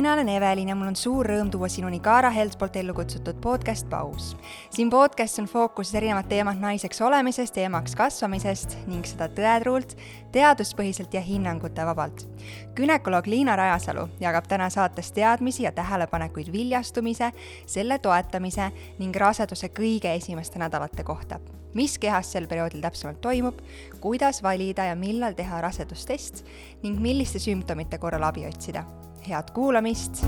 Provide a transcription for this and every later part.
mina olen Evelin ja mul on suur rõõm tuua sinuni Kaara Helt poolt ellu kutsutud podcast Paus. siin podcastis on fookuses erinevad teemad naiseks olemisest ja emaks kasvamisest ning seda tõetruult, teaduspõhiselt ja hinnangute vabalt. günekoloog Liina Rajasalu jagab täna saates teadmisi ja tähelepanekuid viljastumise, selle toetamise ning raseduse kõige esimeste nädalate kohta mis kehas sel perioodil täpsemalt toimub, kuidas valida ja millal teha rasedustest ning milliste sümptomite korral abi otsida head kuulamist.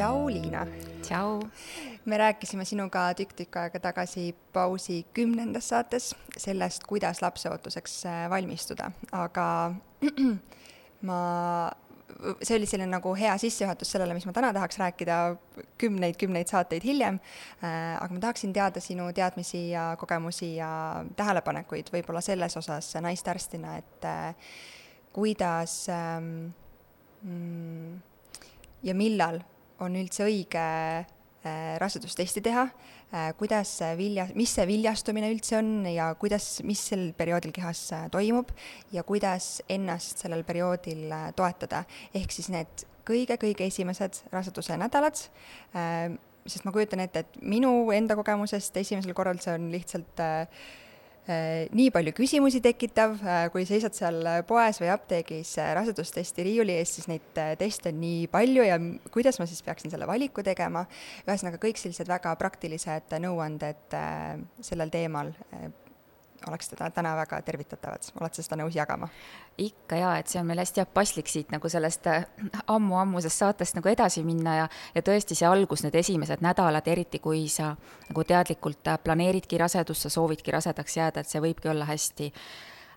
tšau, Liina. tšau. me rääkisime sinuga tükk-tükk aega tagasi pausi kümnendas saates sellest, kuidas lapseootuseks äh, valmistuda, aga ma see oli selline nagu hea sissejuhatus sellele, mis ma täna tahaks rääkida kümneid-kümneid saateid hiljem äh,. aga ma tahaksin teada sinu teadmisi ja kogemusi ja tähelepanekuid võib-olla selles osas naistearstina, et äh, kuidas ähm, mm, ja millal on üldse õige äh, rasedustesti teha äh,, kuidas vilja, mis see viljastumine üldse on ja kuidas, mis sel perioodil kehas äh, toimub ja kuidas ennast sellel perioodil äh, toetada. ehk siis need kõige-kõige esimesed raseduse nädalad sest ma kujutan ette, et minu enda kogemusest esimesel korral see on lihtsalt Äh, nii palju küsimusi tekitav, äh, kui seisad seal poes või apteegis äh, rasedustesti riiuli ees, siis neid teste on nii palju ja kuidas ma siis peaksin selle valiku tegema. ühesõnaga kõik sellised väga praktilised nõuanded sellel teemal oleks teda täna väga tervitatavad, oled sa seda nõus jagama? ikka jaa, et see on meil hästi paslik siit nagu sellest äh, ammu-ammusest saatest nagu edasi minna ja, ja tõesti see algus, need esimesed nädalad, eriti kui sa nagu teadlikult äh, planeeridki rasedust, sa soovidki rasedaks jääda, et see võibki olla hästi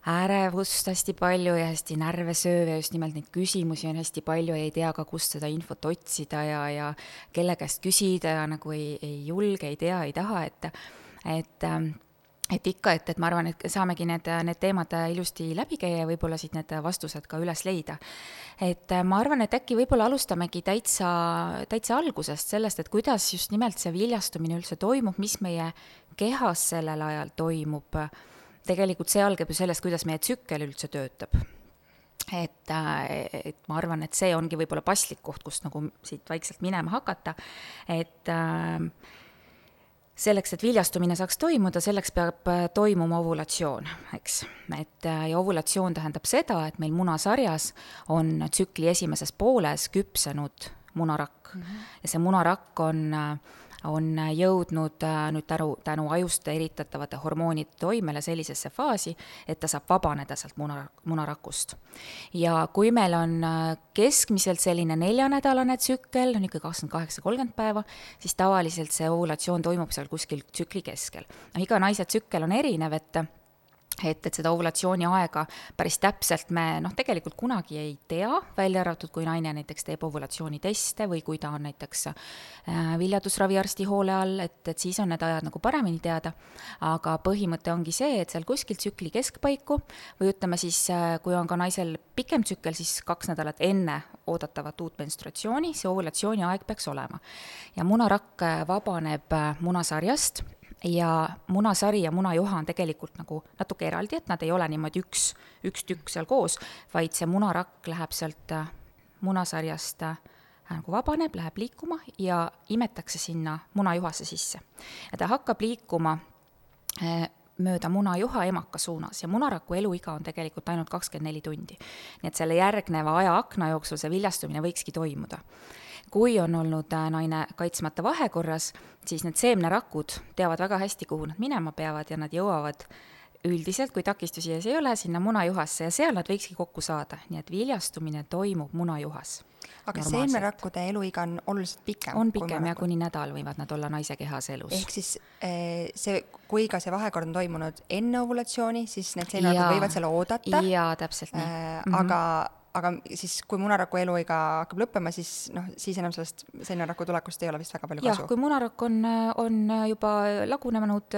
ärevust hästi palju ja hästi närve sööv ja just nimelt neid küsimusi on hästi palju ja ei tea ka, kust seda infot otsida ja, ja kelle käest küsida ja nagu ei, ei julge, ei tea, ei taha, et, et ähm, et ikka, et, et ma arvan, et saamegi need, need teemad ilusti läbi käia ja võib-olla siit need vastused ka üles leida. et äh, ma arvan, et äkki võib-olla alustamegi täitsa, täitsa algusest, sellest, et kuidas just nimelt see viljastumine üldse toimub, mis meie kehas sellel ajal toimub. tegelikult see algab ju sellest, kuidas meie tsükkel üldse töötab et, äh, et ma arvan, et see ongi võib-olla paslik koht, kust nagu siit vaikselt minema hakata, et äh, selleks, et viljastumine saaks toimuda, selleks peab äh, toimuma ovulatsioon, eks. et äh, ja ovulatsioon tähendab seda, et meil munasarjas on tsükli esimeses pooles küpsenud munarakk mm. -hmm. ja see munarakk on äh, on jõudnud äh, nüüd tänu, tänu ajust eritatavate hormoonide toimele sellisesse faasi, et ta saab vabaneda sealt muna, munarakust. ja kui meil on äh, keskmiselt selline neljanädalane tsükkel, ikka kakskümmend kaheksa, kolmkümmend päeva, siis tavaliselt see ovulatsioon toimub seal kuskil tsükli keskel. noh, iga naise tsükkel on erinev, et et, et seda ovulatsiooni aega päris täpselt me noh, tegelikult kunagi ei tea, välja arvatud, kui naine näiteks teeb ovulatsiooniteste või kui ta on näiteks äh, viljadusraviarsti hoole all, et, et siis on need ajad nagu paremini teada. aga põhimõte ongi see, et seal kuskil tsükli keskpaiku või ütleme siis, äh, kui on ka naisel pikem tsükkel, siis kaks nädalat enne oodatavat uut menstruatsiooni, see ovulatsiooni aeg peaks olema. ja munarakk äh, vabaneb munasarjast ja munasari ja munajuha on tegelikult nagu natuke eraldi, et nad ei ole niimoodi üks, üks tükk seal koos, vaid see munarakk läheb sealt äh, munasarjast äh, nagu vabaneb, läheb liikuma ja imetakse sinna munajuhasse sisse. ja ta hakkab liikuma äh, mööda munajuha emaka suunas ja munaraku eluiga on tegelikult ainult kakskümmend neli tundi. nii et selle järgneva ajaakna jooksul see viljastumine võikski toimuda kui on olnud äh, naine kaitsmata vahekorras, siis need seemnerakud teavad väga hästi, kuhu nad minema peavad ja nad jõuavad üldiselt, kui takistusi ees ei ole, sinna munajuhasse ja seal nad võikski kokku saada, nii et viljastumine toimub munajuhas. aga seemnerakkude eluiga on oluliselt pikem? on pikem ja kuni nädal võivad nad olla naise kehas elus. ehk siis eh, see, kui ka see vahekord on toimunud enne ovulatsiooni, siis need seemnerakud võivad seal oodata? jaa, täpselt nii mm. -hmm. Aga siis, kui munaraku eluiga hakkab lõppema, siis noh, siis enam sellest seemneraku tulekust ei ole vist väga palju jah, kasu. kui munarakk on, on juba lagunenud,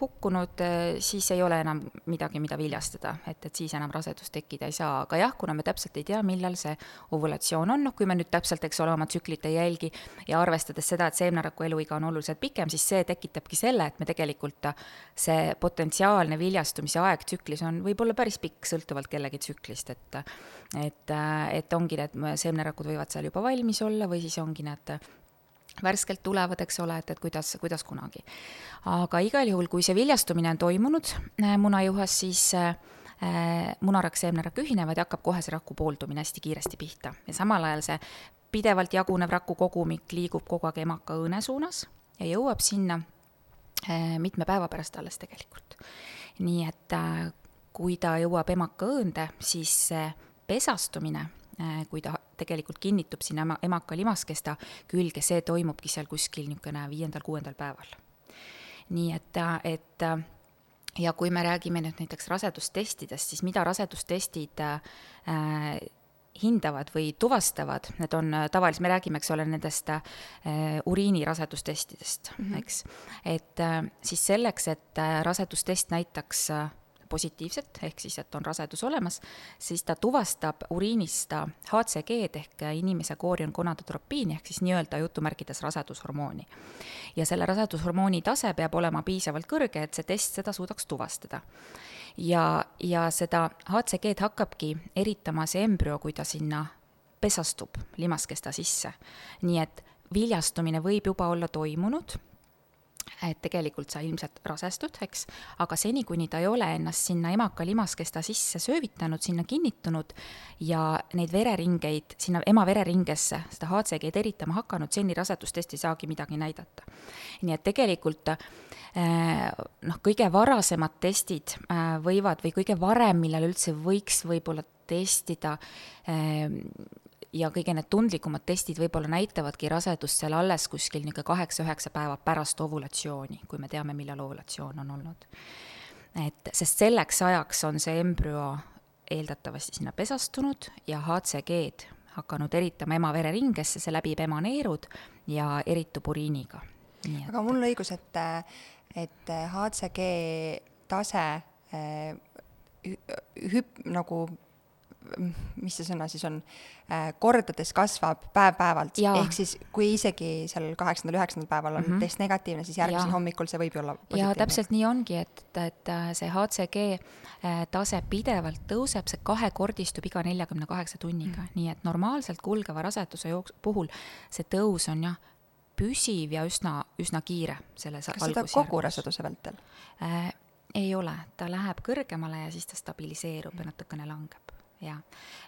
hukkunud, siis ei ole enam midagi, mida viljastada, et, et siis enam rasedust tekkida ei saa, aga jah, kuna me täpselt ei tea, millal see ovulatsioon on, noh, kui me nüüd täpselt, eks ole, oma tsüklit ei jälgi ja arvestades seda, et seemneraku eluiga on oluliselt pikem, siis see tekitabki selle, et me tegelikult see potentsiaalne viljastumise aeg tsüklis on võib-olla päris pikk, sõltuvalt kellegi tsüklist, et et, et ongi need seemnerakud võivad seal juba valmis olla või siis ongi need värskelt tulevad, eks ole, et, et kuidas, kuidas kunagi. aga igal juhul, kui see viljastumine on toimunud äh, munajuhas, siis äh, munarakk, seemnerakk ühinevad ja hakkab kohe see raku pooldumine hästi kiiresti pihta ja samal ajal see pidevalt jagunev raku kogumik liigub kogu aeg emaka õõne suunas ja jõuab sinna äh, mitme päeva pärast alles tegelikult. nii et äh, kui ta jõuab emaka õõnde, siis see pesastumine, äh, kui ta tegelikult kinnitub sinna ema, emaka limaskesta külge, see toimubki seal kuskil niisugune viiendal-kuuendal päeval. nii et, et ja kui me räägime nüüd näiteks rasedustestidest, siis mida rasedustestid äh, hindavad või tuvastavad, need on tavaliselt, me räägime, eks ole, nendest äh, uriinirasedustestidest mm, -hmm. eks. et äh, siis selleks, et äh, rasedustest näitaks äh, positiivset, ehk siis, et on rasedus olemas, siis ta tuvastab uriinist HCG-d ehk inimese koorion gonadotropiini ehk siis nii-öelda jutumärkides rasedushormooni. ja selle rasedushormooni tase peab olema piisavalt kõrge, et see test seda suudaks tuvastada. ja, ja seda HCG-d hakkabki eritama see embrüo, kui ta sinna pesastub limaskesta sisse. nii et viljastumine võib juba olla toimunud et tegelikult sa ilmselt rasestud, eks, aga seni, kuni ta ei ole ennast sinna emaka limaskesta sisse söövitanud, sinna kinnitunud ja neid vereringeid sinna ema vereringesse, seda HCG-d eritama hakanud, seni rasedustest ei saagi midagi näidata. nii et tegelikult eh, noh, kõige varasemad testid eh, võivad või kõige varem, millal üldse võiks võib-olla testida eh, ja kõige need tundlikumad testid võib-olla näitavadki rasedust seal alles kuskil niisugune kaheksa-üheksa päeva pärast ovulatsiooni, kui me teame, millal ovulatsioon on olnud. et sest selleks ajaks on see embrüo eeldatavasti sinna pesastunud ja HCG-d hakanud eritama ema vereringesse, see läbib ema neerud ja eritub uriiniga. aga mul on õigus, et, et HCG tase eh, hüp-, nagu mis see sõna siis on, äh, kordades kasvab päev-päevalt, ehk siis kui isegi seal kaheksandal, üheksandal päeval on mm -hmm. test negatiivne, siis järgmisel ja. hommikul see võib ju olla positiivne. täpselt nii ongi, et, et äh, see HCG äh, tase pidevalt tõuseb, see kahekordistub iga neljakümne kaheksa tunniga mm, -hmm. nii et normaalselt kulgeva raseduse jooks-, puhul see tõus on jah, püsiv ja üsna, üsna kiire selles kas seda kogu raseduse vältel äh,? ei ole, ta läheb kõrgemale ja siis ta stabiliseerub ja natukene langeb jah,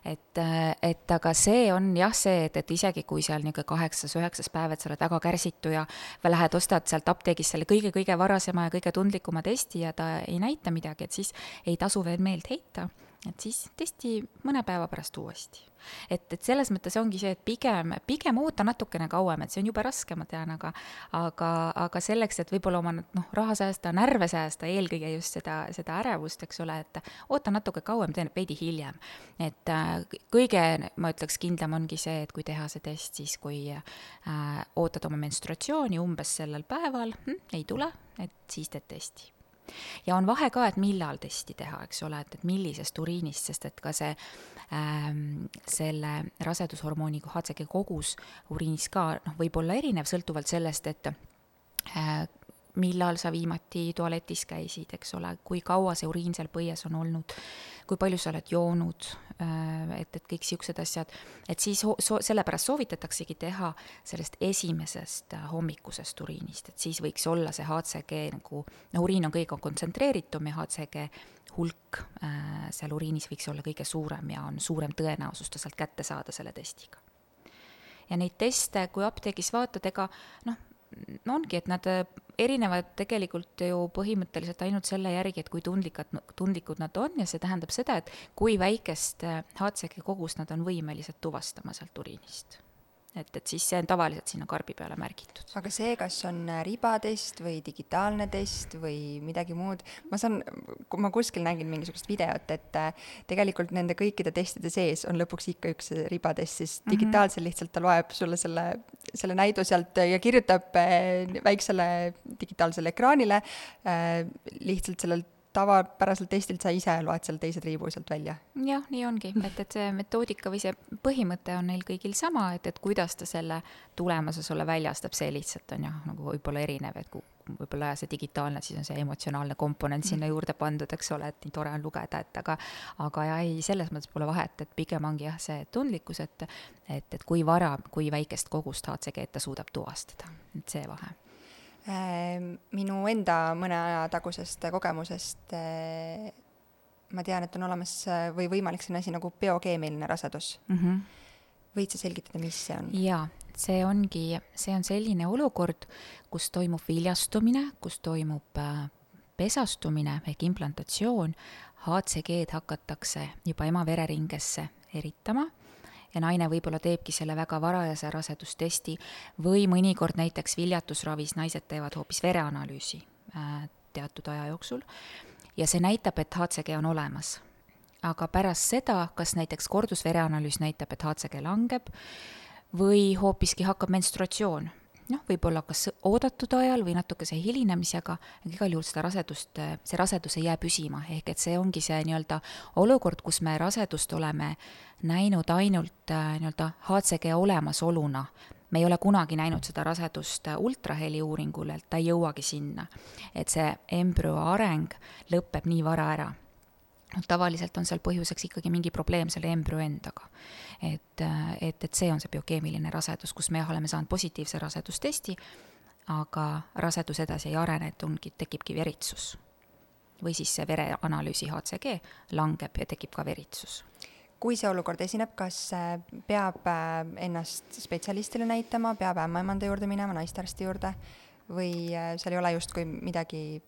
et, et aga see on jah, see, et, et isegi kui seal niisugune kaheksas-üheksas päev, et sa oled väga kärsitu ja lähed, ostad sealt apteegist selle kõige-kõige varasema ja kõige tundlikuma testi ja ta ei näita midagi, et siis ei tasu veel meelt heita, et siis testi mõne päeva pärast uuesti et, et selles mõttes ongi see, et pigem, pigem oota natukene kauem, et see on jube raske, ma tean, aga aga, aga selleks, et võib-olla oma noh, raha säästa, närve säästa, eelkõige just seda, seda ärevust, eks ole, et oota natuke kauem, tee veidi hiljem. et äh, kõige, ma ütleks, kindlam ongi see, et kui teha see test, siis kui äh, ootad oma menstruatsiooni umbes sellel päeval hm,, ei tule, et siis teed testi ja on vahe ka, et millal testi teha, eks ole, et, et millisest uriinist, sest et ka see ähm, selle rasedushormooni HCG kogus uriinis ka noh, võib olla erinev sõltuvalt sellest, et äh, millal sa viimati tualetis käisid, eks ole, kui kaua see uriin seal põies on olnud, kui palju sa oled joonud, äh, et, et kõik niisugused asjad, et siis so-, sellepärast soovitataksegi teha sellest esimesest äh, hommikusest uriinist, et siis võiks olla see HCG nagu, no uriin on kõige kontsentreeritum ja HCG hulk äh, seal uriinis võiks olla kõige suurem ja on suurem tõenäosus ta sealt kätte saada selle testiga. ja neid teste, kui apteegis vaatad, ega noh, no ongi, et nad äh, erinevad tegelikult ju põhimõtteliselt ainult selle järgi, et kui tundlikad, tundlikud nad on ja see tähendab seda, et kui väikest HCG äh, kogust nad on võimelised tuvastama sealt uriinist. Et, et siis see on tavaliselt sinna karbi peale märgitud. aga see, kas on ribatest või digitaalne test või midagi muud, ma saan, ma kuskil nägin mingisugust videot, et äh, tegelikult nende kõikide testide sees on lõpuks ikka üks ribatest, siis mm -hmm. digitaalsel lihtsalt ta loeb sulle selle, selle näidu sealt ja kirjutab äh, väiksele digitaalsele ekraanile lihtsalt sellelt tavapäraselt testilt sa ise loed seal teise triibu sealt välja? jah, nii ongi, et, et see metoodika või see põhimõte on neil kõigil sama, et, et kuidas ta selle tulemuse sulle väljastab, see lihtsalt on jah, nagu võib-olla erinev, et kui võib-olla see digitaalne, siis on see emotsionaalne komponent sinna mm. juurde pandud, eks ole, et nii tore on lugeda, et aga aga jah, ei, selles mõttes pole vahet, et pigem ongi jah, see tundlikkus, et et, et kui vara, kui väikest kogust HCG-d ta suudab tuvastada, et see vahe minu enda mõne aja tagusest kogemusest eh, ma tean, et on olemas eh, või võimalik selline asi nagu biokeemiline rasedus mm. -hmm. võid sa selgitada, mis see on? jaa, see ongi, see on selline olukord, kus toimub viljastumine, kus toimub äh, pesastumine ehk implantatsioon, HCG-d hakatakse juba ema vereringesse eritama ja naine võib-olla teebki selle väga varajase rasedustesti või mõnikord näiteks viljatusravis naised teevad hoopis vereanalüüsi äh, teatud aja jooksul ja see näitab, et HCG on olemas. aga pärast seda, kas näiteks kordusvereanalüüs näitab, et HCG langeb või hoopiski hakkab menstruatsioon noh, võib-olla kas oodatud ajal või natukese hilinemisega, aga igal juhul seda rasedust, see rasedus ei jää püsima, ehk et see ongi see nii-öelda olukord, kus me rasedust oleme näinud ainult äh, nii-öelda HCG olemasoluna. me ei ole kunagi näinud seda rasedust ultraheli uuringul, et ta ei jõuagi sinna. et see embrüo areng lõpeb nii vara ära noh, tavaliselt on seal põhjuseks ikkagi mingi probleem selle embrüo endaga. et, et, et see on see biokeemiline rasedus, kus me oleme saanud positiivse rasedustesti, aga rasedus edasi ei arene, et ongi, tekibki veritsus. või siis see vereanalüüsi HCG langeb ja tekib ka veritsus kui see olukord esineb, kas peab äh, ennast spetsialistile näitama, peab ämmaemanda juurde minema, naistearsti juurde või äh, seal ei ole justkui midagi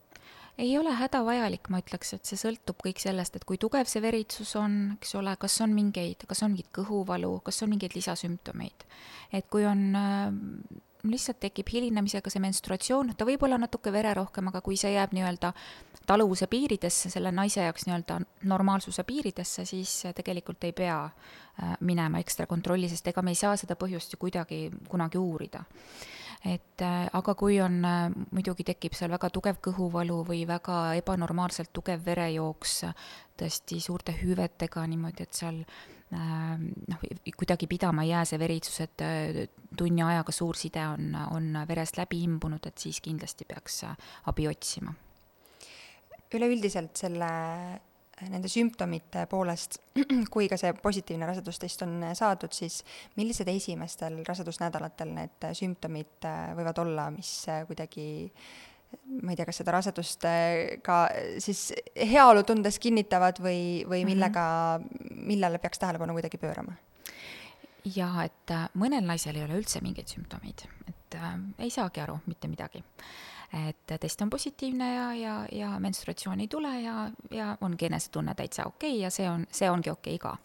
ei ole hädavajalik, ma ütleks, et see sõltub kõik sellest, et kui tugev see veritsus on, eks ole, kas on mingeid, kas on mingit kõhuvalu, kas on mingeid lisasümptomeid. et kui on äh, lihtsalt tekib hilinemisega see menstruatsioon, ta võib olla natuke vererohkem, aga kui see jääb nii-öelda taluvuse piiridesse, selle naise jaoks nii-öelda normaalsuse piiridesse, siis tegelikult ei pea äh, minema ekstra kontrolli, sest ega me ei saa seda põhjust ju kuidagi kunagi uurida et äh, aga kui on, äh, muidugi tekib seal väga tugev kõhuvalu või väga ebanormaalselt tugev verejooks, tõesti suurte hüvetega niimoodi, et seal äh, noh, kuidagi pidama ei jää see veritsus, et tunni ajaga suur side on, on verest läbi imbunud, et siis kindlasti peaks abi otsima. üleüldiselt selle nende sümptomite poolest, kui ka see positiivne rasedustest on saadud, siis millised esimestel rasedusnädalatel need sümptomid äh, võivad olla, mis äh, kuidagi ma ei tea, kas seda rasedust äh, ka siis heaolu tundes kinnitavad või, või mhm. millega, millele peaks tähelepanu kuidagi pöörama? jaa, et mõnel naisel ei ole üldse mingeid sümptomeid, et äh, ei saagi aru mitte midagi et test on positiivne ja, ja, ja menstruatsiooni ei tule ja, ja ongi enesetunne täitsa okei okay ja see on, see ongi okei okay ka.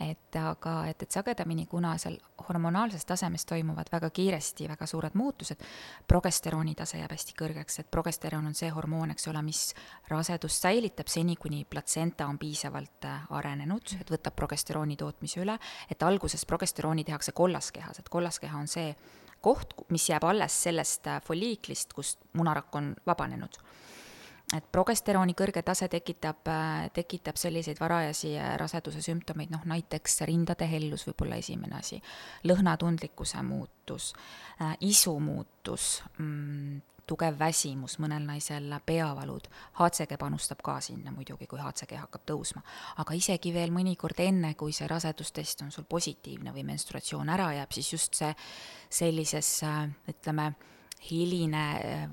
et aga, et, et sagedamini, kuna seal hormonaalses tasemes toimuvad väga kiiresti väga suured muutused, progesterooni tase jääb hästi kõrgeks, et progesteroon on see hormoon, eks ole, mis rasedust säilitab seni, kuni platsenta on piisavalt äh, arenenud, et võtab progesterooni tootmise üle, et alguses progesterooni tehakse kollaskehas, et kollaskeha on see, koht, mis jääb alles sellest äh, folliiklist, kust munarakk on vabanenud. et progesterooni kõrge tase tekitab, äh, tekitab selliseid varajasi äh, raseduse sümptomeid, noh näiteks rindade hellus võib olla esimene asi, lõhnatundlikkuse muutus, isu muutus mm,, tugev väsimus, mõnel naisel peavalud, HCG panustab ka sinna muidugi, kui HCG hakkab tõusma. aga isegi veel mõnikord enne, kui see rasedustest on sul positiivne või menstruatsioon ära jääb, siis just see sellises ütleme, hiline,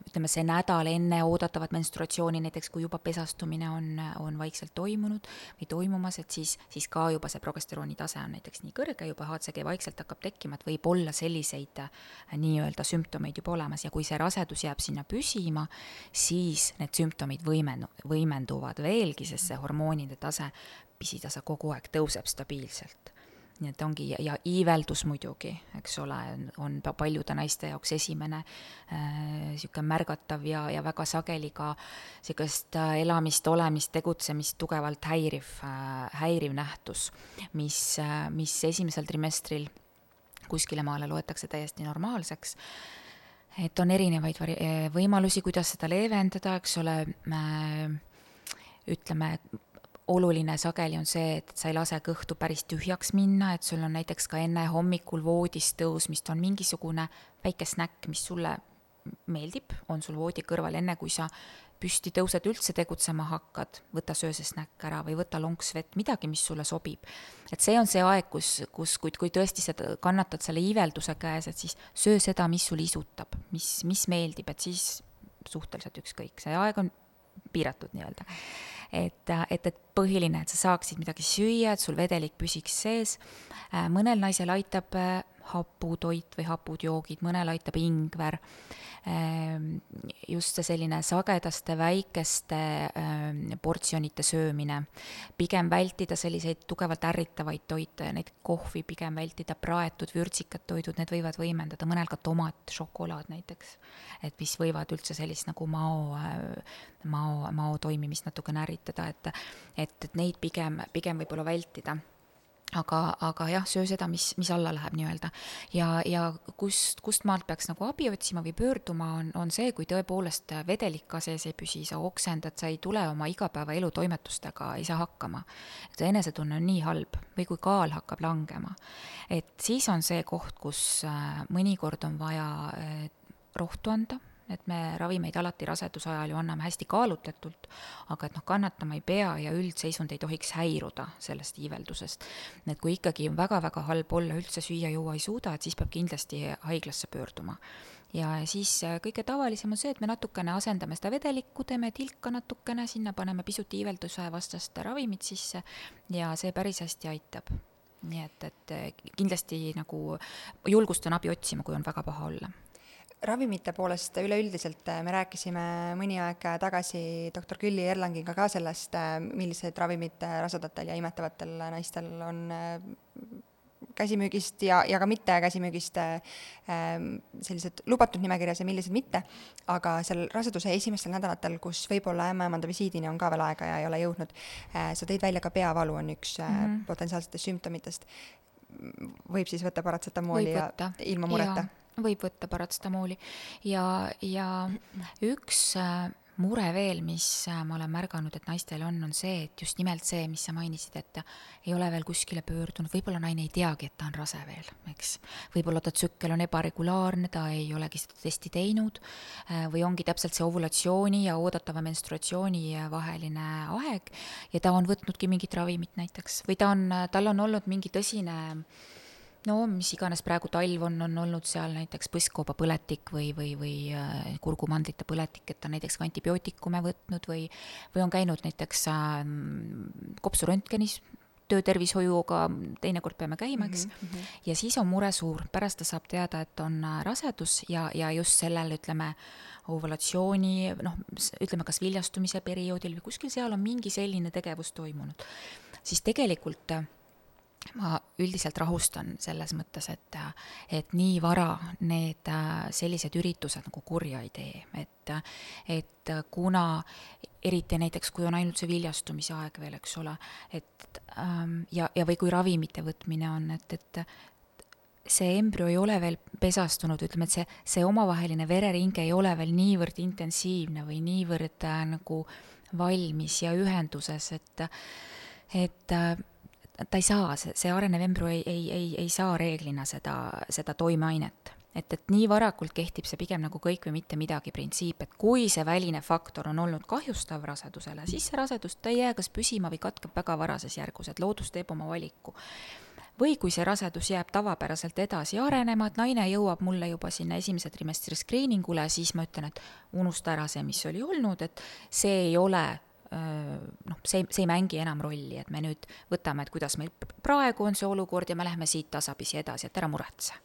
ütleme see nädal enne oodatavat menstruatsiooni, näiteks kui juba pesastumine on, on vaikselt toimunud või toimumas, et siis, siis ka juba see progesterooni tase on näiteks nii kõrge, juba HCG vaikselt hakkab tekkima, et võib olla selliseid äh, nii-öelda sümptomeid juba olemas. Ja kui see rasedus jääb sinna püsima, siis need sümptomid võimendu-, võimenduvad veelgi, sest see hormoonide tase, pisitase kogu aeg tõuseb stabiilselt nii et ongi, ja iiveldus muidugi, eks ole, on paljude naiste jaoks esimene niisugune äh, märgatav ja, ja väga sageli ka niisugust äh, elamist, olemist, tegutsemist tugevalt häiriv äh,, häiriv nähtus, mis äh,, mis esimesel trimestril kuskile maale loetakse täiesti normaalseks. Et on erinevaid vari-, võimalusi, kuidas seda leevendada, eks ole äh,, ütleme, oluline sageli on see, et sa ei lase kõhtu päris tühjaks minna, et sul on näiteks ka enne hommikul voodist tõusmist on mingisugune väike snäkk, mis sulle meeldib, on sul voodi kõrval, enne kui sa püsti tõused, üldse tegutsema hakkad, võta söö see snäkk ära või võta lonks vett, midagi, mis sulle sobib. et see on see aeg, kus, kus, kui, kui tõesti sa kannatad selle iivelduse käes, et siis söö seda, mis sul isutab, mis, mis meeldib, et siis suhteliselt ükskõik, see aeg on piiratud nii-öelda et, et, et põhiline, et sa saaksid midagi süüa, et sul vedelik püsiks sees. Äh, mõnel naisel aitab äh, haputoit või hapud joogid, mõnel aitab ingver. Ehm, just see selline sagedaste väikeste ehm, portsjonite söömine, pigem vältida selliseid tugevalt ärritavaid toite, näiteks kohvi pigem vältida, praetud vürtsikad toidud, need võivad võimendada, mõnel ka tomat, šokolaad näiteks, et mis võivad üldse sellist nagu mao, mao, mao toimimist natukene ärritada, et et, et neid pigem, pigem võib-olla vältida aga, aga jah, söö seda, mis, mis alla läheb nii-öelda. ja, ja kust, kust maalt peaks nagu abi otsima või pöörduma, on, on see, kui tõepoolest vedelik ka sees ei püsi, sa oksendad, sa ei tule oma igapäevaelu toimetustega, ei saa hakkama. see enesetunne on nii halb või kui kaal hakkab langema. et siis on see koht, kus äh, mõnikord on vaja äh, rohtu anda et me ravimeid alati raseduse ajal ju anname hästi kaalutletult, aga et noh, kannatama ei pea ja üldseisund ei tohiks häiruda sellest iiveldusest. et kui ikkagi on väga-väga halb olla, üldse süüa-juua ei suuda, et siis peab kindlasti haiglasse pöörduma. ja siis äh, kõige tavalisem on see, et me natukene asendame seda vedelikku, teeme tilka natukene, sinna paneme pisut iivelduse vastast ravimit sisse ja see päris hästi aitab nii et, et kindlasti nagu julgustan abi otsima, kui on väga paha olla ravimite poolest üleüldiselt äh, me rääkisime mõni aeg tagasi doktor Külli Erlangiga ka sellest, äh, millised ravimid äh, rasedatel ja imetavatel naistel on käsimüügist ja, ja ka mitte käsimüügist sellised lubatud nimekirjas ja millised mitte, aga seal raseduse esimestel nädalatel, kus võib-olla ämmaemanda visiidini on ka veel aega ja ei ole jõudnud, sa tõid välja ka peavalu on üks mm -hmm. potentsiaalsetest sümptomitest. võib siis võtta paratsetamooli ja ilma mureta? Võib võtta paratsetamooli. Ja, ja üks äh, mure veel, mis äh, ma olen märganud, et naistel on, on see, et just nimelt see, mis sa mainisid, et ei ole veel kuskile pöördunud, võib-olla naine ei teagi, et ta on rase veel, eks. võib-olla ta tsükkel on ebaregulaarne, ta ei olegi seda testi teinud äh, või ongi täpselt see ovulatsiooni ja oodatava menstruatsiooni vaheline aeg. Ja ta on võtnudki mingit ravimit näiteks. Või ta on, tal on olnud mingi tõsine äh, no mis iganes praegu talv on, on olnud seal näiteks põskkoobapõletik või, või, või äh, kurgumandlite põletik, et ta näiteks antibiootikume võtnud või, või on käinud näiteks äh, kopsuröntgenis töötervishoiuga teinekord peame käima, eks. Mm, -hmm. ja siis on mure suur, pärast ta saab teada, et on äh, rasedus ja, ja just sellel, ütleme, ovulatsiooni, noh, ütleme kas viljastumise perioodil või kuskil seal on mingi selline tegevus toimunud, siis tegelikult äh, ma üldiselt rahustan selles mõttes, et, et nii vara need sellised üritused nagu kurja ei tee, et, et kuna eriti näiteks, kui on ainult see viljastumise aeg veel, eks ole, et ähm, ja, ja või kui ravimite võtmine on, et, et see embrüo ei ole veel pesastunud, ütleme, et see, see omavaheline verering ei ole veel niivõrd intensiivne või niivõrd äh, nagu valmis ja ühenduses, et, et äh, ta ei saa, see, see arenev embrüo ei, ei, ei, ei saa reeglina seda, seda toimeainet. et, et nii varakult kehtib see pigem nagu kõik või mitte midagi printsiip, et kui see väline faktor on olnud kahjustav rasedusele, siis see rasedus, ta ei jää kas püsima või katkeb väga varases järgus, et loodus teeb oma valiku või kui see rasedus jääb tavapäraselt edasi arenema, et naine jõuab mulle juba sinna esimese trimestri screeningule, siis ma ütlen, et unusta ära see, mis oli olnud, et see ei ole noh, see, see ei mängi enam rolli, et me nüüd võtame, et kuidas meil praegu on see olukord ja me läheme siit tasapisi edasi, et ära muretse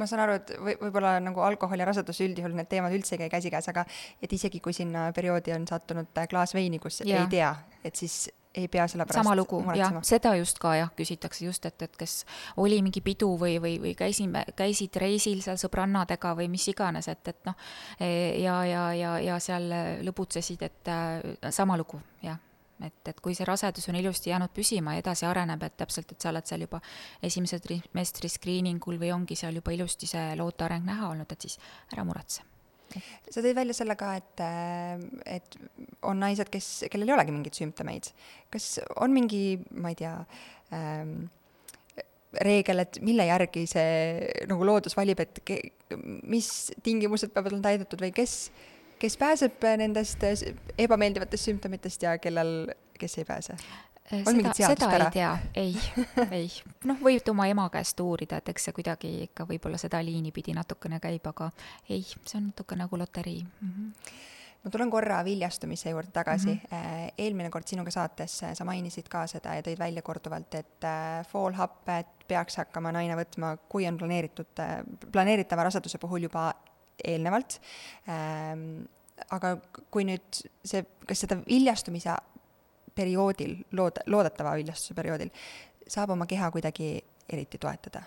ma saan aru, et või, võib-olla nagu alkohol ja rasedus üldjuhul need teemad üldse ei käi käsikäes, aga et isegi kui sinna perioodi on sattunud klaas veini, kus ja. ei tea, et siis ei pea selle pärast sama lugu, jah, seda just ka jah, küsitakse just, et, et kas oli mingi pidu või, või, või käisime, käisid reisil seal sõbrannadega või mis iganes, et, et noh, ja, ja, ja, ja seal lõbutsesid, et äh, sama lugu, jah. Et, et kui see rasedus on ilusti jäänud püsima ja edasi areneb, et täpselt, et sa oled seal juba esimese trimestri screening ul või ongi seal juba ilusti see loote areng näha olnud, et siis ära muretse sa tõid välja selle ka, et, et on naised, kes, kellel ei olegi mingeid sümptomeid. kas on mingi, ma ei tea ähm,, reegel, et mille järgi see nagu loodus valib, et ke, mis tingimused peavad olema täidetud või kes, kes pääseb nendest ebameeldivatest sümptomitest ja kellel, kes ei pääse? Äh, seda, seda ei tea, ei, ei. noh, võid oma ema käest uurida, et eks see kuidagi ikka võib-olla seda liini pidi natukene käib, aga ei, see on natuke nagu loterii mm. -hmm ma tulen korra viljastumise juurde tagasi mm. -hmm. eelmine kord sinuga saates äh, sa mainisid ka seda ja tõid välja korduvalt, et foolhapped peaks hakkama naine võtma, kui on planeeritud, planeeritava raseduse puhul juba eelnevalt. Ähm, aga kui nüüd see, kas seda viljastumise perioodil, lood-, loodetava viljastuse perioodil, saab oma keha kuidagi eriti toetada?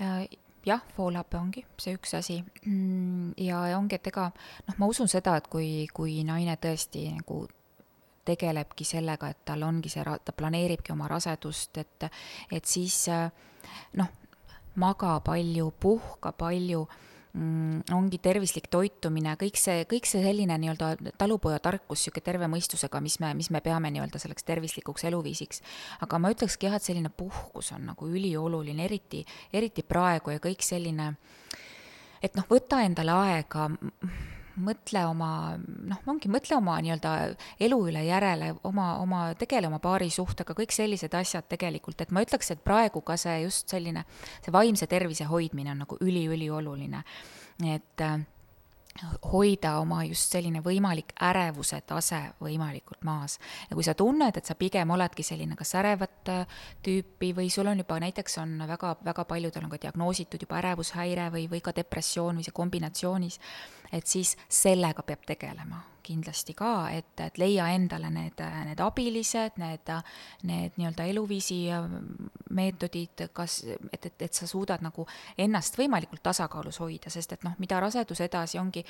Äh, jah, voolape ongi see üks asi mm, ja, ja ongi, et ega noh, ma usun seda, et kui, kui naine tõesti nagu tegelebki sellega, et tal ongi see, ta planeeribki oma rasedust, et, et siis äh, noh, maga palju, puhka palju mm, ongi tervislik toitumine, kõik see, kõik see selline nii-öelda talupojatarkus, niisugune terve mõistusega, mis me, mis me peame nii-öelda selleks tervislikuks eluviisiks. aga ma ütlekski jah, et selline puhkus on nagu ülioluline, eriti, eriti praegu ja kõik selline, et noh, võta endale aega mõtle oma, noh, ongi, mõtle oma nii-öelda elu üle järele, oma, oma, tegele oma paarisuhtega, kõik sellised asjad tegelikult, et ma ütleks, et praegu ka see just selline, see vaimse tervise hoidmine on nagu üliülioluline. et äh, hoida oma just selline võimalik ärevuse tase võimalikult maas. ja kui sa tunned, et sa pigem oledki selline kas ärevat äh, tüüpi või sul on juba näiteks on väga, väga paljudel on ka diagnoositud juba ärevushäire või, või ka depressioon või see kombinatsioonis, et siis sellega peab tegelema kindlasti ka, et, et leia endale need, need abilised, need, need nii-öelda eluviisi meetodid, kas, et, et, et sa suudad nagu ennast võimalikult tasakaalus hoida, sest et noh, mida rasedus edasi ongi,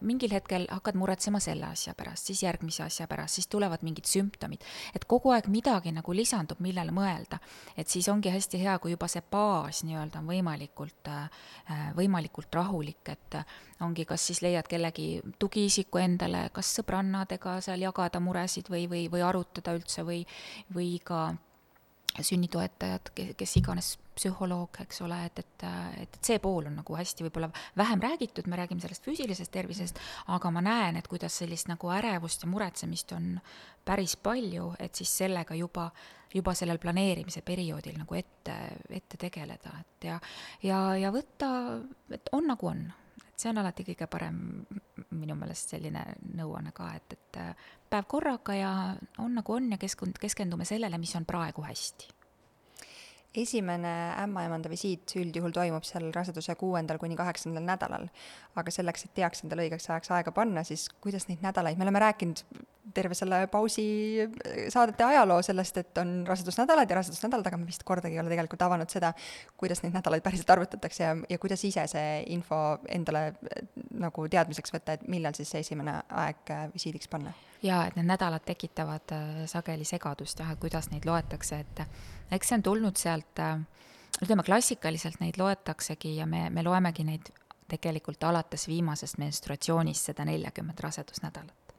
mingil hetkel hakkad muretsema selle asja pärast, siis järgmise asja pärast, siis tulevad mingid sümptomid. et kogu aeg midagi nagu lisandub, millele mõelda. et siis ongi hästi hea, kui juba see baas nii-öelda on võimalikult, eh, võimalikult rahulik, et ongi, kas siis leiad kellegi tugiisiku endale, kas sõbrannadega seal jagada muresid või, või, või arutada üldse või, või ka sünnitoetajad, kes iganes psühholoog, eks ole, et, et, et, see pool on nagu hästi võib-olla vähem räägitud, me räägime sellest füüsilisest tervisest, aga ma näen, et kuidas sellist nagu ärevust ja muretsemist on päris palju, et siis sellega juba, juba sellel planeerimise perioodil nagu ette, ette tegeleda, et ja, ja, ja võtta, et on nagu on see on alati kõige parem minu meelest selline nõuanne ka, et, et äh, päev korraga ja on nagu on ja keskend-, keskendume sellele, mis on praegu hästi esimene ämmaemanda visiit üldjuhul toimub seal raseduse kuuendal kuni kaheksandal nädalal. aga selleks, et teaks endale õigeks ajaks aega panna, siis kuidas neid nädalaid, me oleme rääkinud terve selle pausi saadete ajaloo sellest, et on rasedusnädalad ja rasedusnädalad, aga me vist kordagi ei ole tegelikult avanud seda, kuidas neid nädalaid päriselt arvutatakse ja, ja kuidas ise see info endale nagu teadmiseks võtta, et millal siis see esimene aeg visiidiks panna jaa, et need nädalad tekitavad äh, sageli segadust jah, et kuidas neid loetakse, et eks see on tulnud sealt, äh, ütleme klassikaliselt neid loetaksegi ja me, me loemegi neid tegelikult alates viimasest menstruatsioonist seda neljakümmet rasedusnädalat.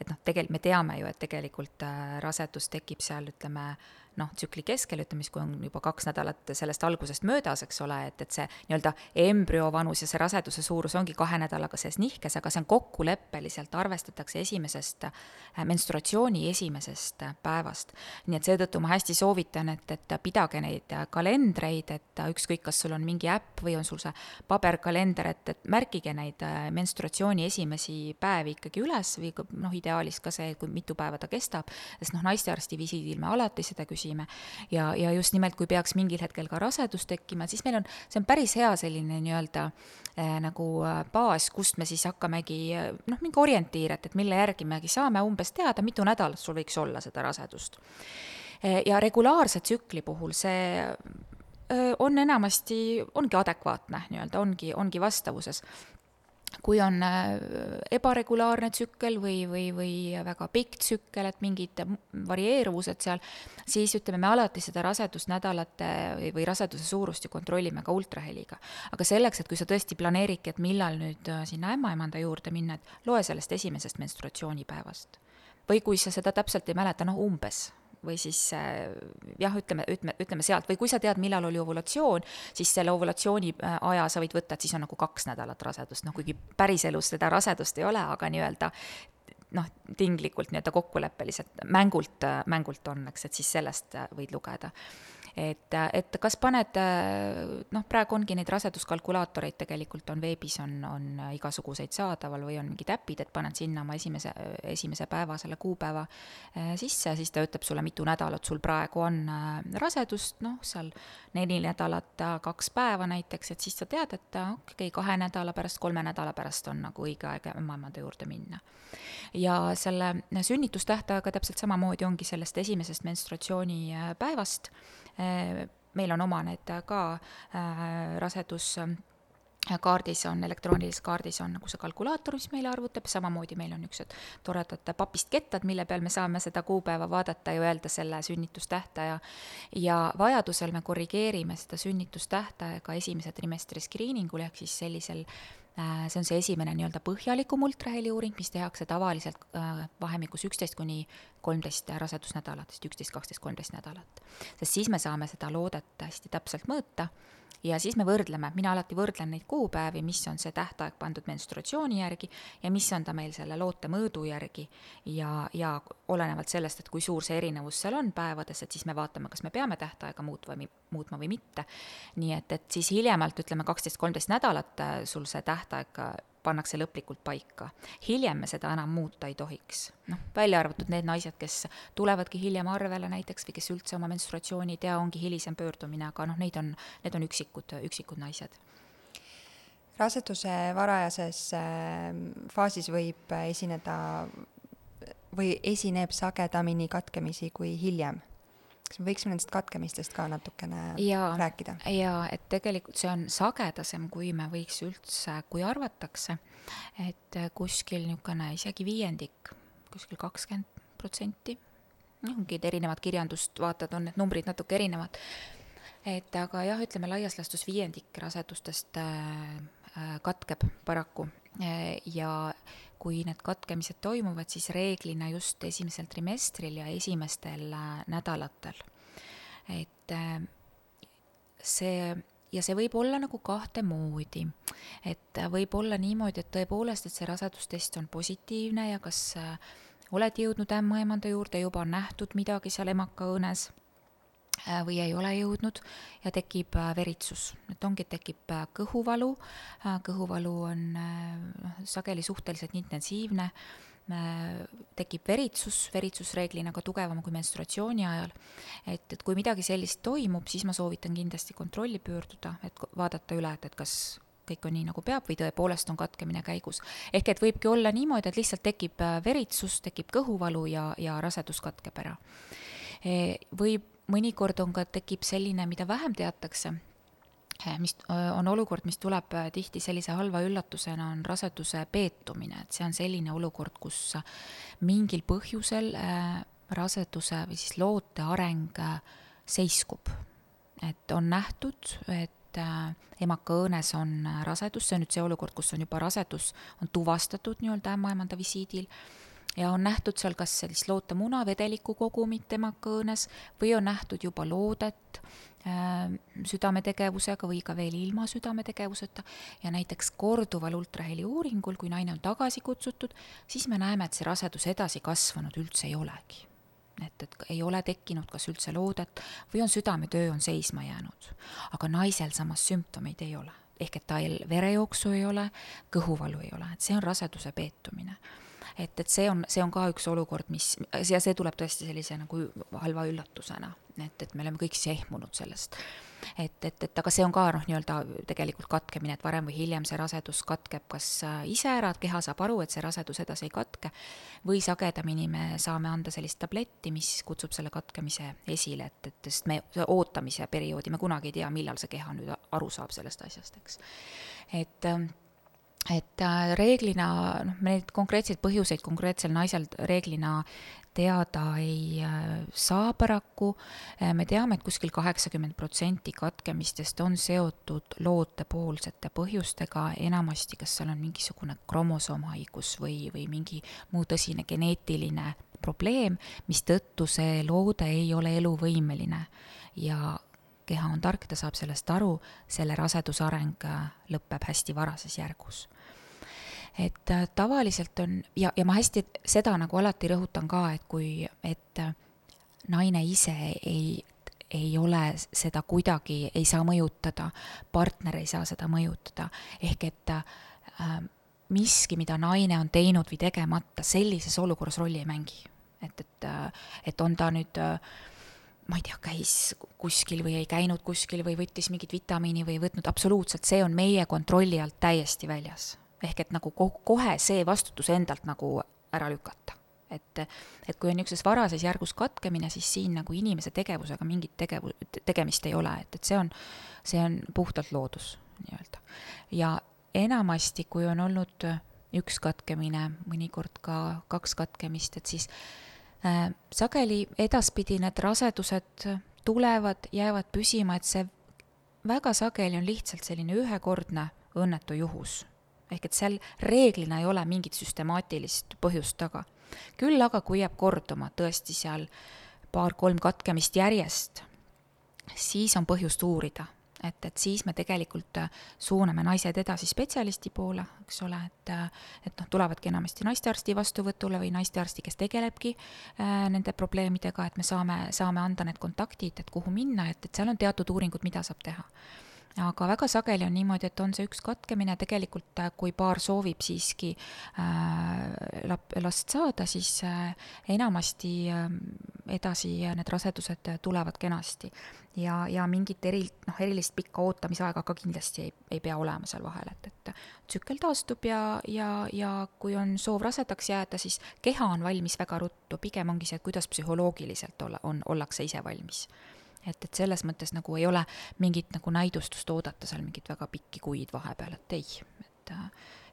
et noh, tegelikult me teame ju, et tegelikult äh, rasedus tekib seal, ütleme, noh, tsükli keskel, ütleme siis, kui on juba kaks nädalat sellest algusest möödas, eks ole, et, et see nii-öelda embrüo vanus ja see raseduse suurus ongi kahe nädalaga sees nihkes, aga see on kokkuleppeliselt, arvestatakse esimesest äh, menstruatsiooni esimesest äh, päevast. nii et seetõttu ma hästi soovitan, et, et pidage neid äh, kalendreid, et ükskõik, kas sul on mingi äpp või on sul see paberkalender, et, et märkige neid menstruatsiooni esimesi päevi ikkagi üles või noh, ideaalis ka see, kui mitu päeva ta kestab, sest noh, naistearsti visiidil me alati seda küsime, analüüsime. ja, ja just nimelt, kui peaks mingil hetkel ka rasedus tekkima, siis meil on, see on päris hea selline nii-öelda äh, nagu äh, baas, kust me siis hakkamegi äh, noh, mingi orientiir, et, et mille järgi megi saame umbes teada, mitu nädalat sul võiks olla seda rasedust. ja regulaarse tsükli puhul see on enamasti, ongi adekvaatne nii-öelda, ongi, ongi vastavuses kui on äh, ebaregulaarne tsükkel või, või, või väga pikk tsükkel, et mingid varieeruvused seal, siis ütleme, me alati seda rasedusnädalate või, või raseduse suurust ju kontrollime ka ultraheliga. aga selleks, et kui sa tõesti planeeridki, et millal nüüd äh, sinna ämmaemanda juurde minna, et loe sellest esimesest menstruatsioonipäevast. või kui sa seda täpselt ei mäleta, noh umbes või siis äh, jah, ütleme, ütleme, ütleme sealt või kui sa tead, millal oli ovulatsioon, siis selle ovulatsiooni äh, aja sa võid võtta, et siis on nagu kaks nädalat rasedust, noh kuigi päriselus seda rasedust ei ole, aga nii-öelda noh, tinglikult nii-öelda kokkuleppeliselt mängult, äh, mängult on, eks, et siis sellest võid lugeda et, et kas paned, noh, praegu ongi neid raseduskalkulaatoreid tegelikult on veebis, on, on igasuguseid saadaval või on mingid äpid, et paned sinna oma esimese, esimese päeva selle kuupäeva eh, sisse, siis ta ütleb sulle, mitu nädalat sul praegu on eh, rasedust, noh, seal neli nädalat, kaks päeva näiteks, et siis sa tead, et okei okay,, kahe nädala pärast, kolme nädala pärast on nagu õige aeg ämmaemanda juurde minna. ja selle sünnitustähtaega täpselt samamoodi ongi sellest esimesest menstruatsioonipäevast meil on oma need ka äh, rasedus kaardis on, elektroonilises kaardis on nagu see kalkulaator, mis meile arvutab, samamoodi meil on niisugused toredad papist kettad, mille peal me saame seda kuupäeva vaadata ja öelda selle sünnitustähtaja. ja vajadusel me korrigeerime seda sünnitustähtaega esimese trimestri screeningul ehk siis sellisel Äh, see on see esimene nii-öelda põhjalikum ultraheli uuring, mis tehakse tavaliselt äh, vahemikus üksteist kuni kolmteist rasedusnädalat, sest üksteist, kaksteist, kolmteist nädalat. sest siis me saame seda loodet hästi täpselt mõõta ja siis me võrdleme, mina alati võrdlen neid kuupäevi, mis on see tähtaeg pandud menstruatsiooni järgi ja mis on ta meil selle loote mõõdu järgi ja, ja olenevalt sellest, et kui suur see erinevus seal on päevades, et siis me vaatame, kas me peame tähtaega muutma või, muutma või mitte. nii et, et siis hiljemalt ütleme kaksteist, kolmteist nädalat äh, sul see tähtaeg pannakse lõplikult paika. hiljem me seda enam muuta ei tohiks. noh, välja arvatud need naised, kes tulevadki hiljem arvele näiteks või kes üldse oma menstruatsiooni ei tea, ongi hilisem pöördumine, aga noh, neid on, need on üksikud, üksikud naised raseduse varajases ähm, faasis võib esineda või esineb sagedamini katkemisi kui hiljem kas me võiksime nendest katkemistest ka natukene ja, rääkida? jaa, et tegelikult see on sagedasem, kui me võiks üldse, kui arvatakse, et kuskil niisugune isegi viiendik, kuskil kakskümmend protsenti, noh, mingid erinevad kirjandust vaatad, on need numbrid natuke erinevad, et aga jah, ütleme laias laastus viiendik rasedustest äh, äh katkeb paraku ja kui need katkemised toimuvad, siis reeglina just esimesel trimestril ja esimestel äh, nädalatel. et äh, see ja see võib olla nagu kahte moodi. et võib olla niimoodi, et tõepoolest, et see rasedustest on positiivne ja kas äh, oled jõudnud ämmaemanda juurde, juba on nähtud midagi seal emaka õõnes Äh, või ei ole jõudnud ja tekib äh, veritsus, et ongi, tekib äh, kõhuvalu, kõhuvalu on noh, sageli suhteliselt intensiivne, tekib veritsus, veritsus reeglina ka tugevam kui menstruatsiooni ajal, et, et kui midagi sellist toimub, siis ma soovitan kindlasti kontrolli pöörduda, et vaadata üle, et, et kas kõik on nii, nagu peab või tõepoolest on katkemine käigus. ehk et võibki olla niimoodi, et lihtsalt tekib veritsus, tekib kõhuvalu ja, ja rasedus katkeb ära. Võib mõnikord on ka, tekib selline, mida vähem teatakse, eh, mis eh, on olukord, mis tuleb eh, tihti sellise halva üllatusena, on raseduse peetumine, et see on selline olukord, kus mingil põhjusel raseduse või siis loote areng seiskub. et on nähtud, et emaka õõnes on rasedus, see on nüüd see olukord, kus on juba rasedus, on tuvastatud nii-öelda ämmaemanda visiidil ja on nähtud seal kas sellist lootemuna vedeliku kogumit tema kõõnes või on nähtud juba loodet äh, südametegevusega või ka veel ilma südametegevuseta. Ja näiteks korduval ultraheli uuringul, kui naine on tagasi kutsutud, siis me näeme, et see rasedus edasi kasvanud üldse ei olegi. Et, et ei ole tekkinud kas üldse loodet või on südametöö on seisma jäänud. aga naisel samas sümptomeid ei ole, ehk et tal verejooksu ei ole, kõhuvalu ei ole, et see on raseduse peetumine et, et see on, see on ka üks olukord, mis, ja see tuleb tõesti sellise nagu halva üllatusena, et, et me oleme kõik siis ehmunud sellest et, et, et aga see on ka noh, nii-öelda tegelikult katkemine, et varem või hiljem see rasedus katkeb kas äh, ise ära, keha saab aru, et see rasedus edasi ei katke, või sagedamini me saame anda sellist tabletti, mis kutsub selle katkemise esile, et, et sest me ootamise perioodi, me kunagi ei tea, millal see keha nüüd aru saab sellest asjast, eks. et ähm, et äh, reeglina noh, me neid konkreetseid põhjuseid konkreetsel naisel reeglina teada ei äh, saa paraku. Äh, me teame, et kuskil kaheksakümmend protsenti katkemistest on seotud lootepoolsete põhjustega, enamasti kas seal on mingisugune kromosoomhaigus või, või mingi muu tõsine geneetiline probleem, mistõttu see loode ei ole eluvõimeline. Ja keha on tark, ta saab sellest aru, selle raseduse areng lõpeb hästi varases järgus et äh, tavaliselt on ja, ja ma hästi seda nagu alati rõhutan ka, et kui, et äh, naine ise ei, ei ole seda kuidagi, ei saa mõjutada, partner ei saa seda mõjutada, ehk et äh, miski, mida naine on teinud või tegemata, sellises olukorras rolli ei mängi. et, et, äh, et on ta nüüd äh, ma ei tea, käis kuskil või ei käinud kuskil või võttis mingit vitamiini või ei võtnud, absoluutselt, see on meie kontrolli alt täiesti väljas ehk et nagu kohe see vastutus endalt nagu ära lükata. et, et kui on niisuguses varases järgus katkemine, siis siin nagu inimese tegevusega mingit tegevu-, tegemist ei ole, et, et see on, see on puhtalt loodus nii-öelda. ja enamasti, kui on olnud üks katkemine, mõnikord ka kaks katkemist, et siis äh, sageli edaspidi need rasedused tulevad, jäävad püsima, et see väga sageli on lihtsalt selline ühekordne õnnetu juhus ehk et seal reeglina ei ole mingit süstemaatilist põhjust taga. küll aga, kui jääb korduma tõesti seal paar-kolm katkemist järjest, siis on põhjust uurida, et, et siis me tegelikult äh, suuname naised edasi spetsialisti poole, eks ole, et, äh, et noh, tulevadki enamasti naistearsti vastuvõtule või naistearsti, kes tegelebki äh, nende probleemidega, et me saame, saame anda need kontaktid, et kuhu minna, et, et seal on teatud uuringud, mida saab teha aga väga sageli on niimoodi, et on see üks katkemine, tegelikult äh, kui paar soovib siiski äh, lap-, last saada, siis äh, enamasti edasi need rasedused tulevad kenasti. ja, ja mingit eri, noh, erilist pikka ootamisaega ka kindlasti ei, ei pea olema seal vahel, et, et tsükkel taastub ja, ja, ja kui on soov rasedaks jääda, siis keha on valmis väga ruttu, pigem ongi see, et kuidas psühholoogiliselt olla, on, ollakse ise valmis et, et selles mõttes nagu ei ole mingit nagu näidustust oodata seal mingit väga pikki kuid vahepeal, et ei, et äh,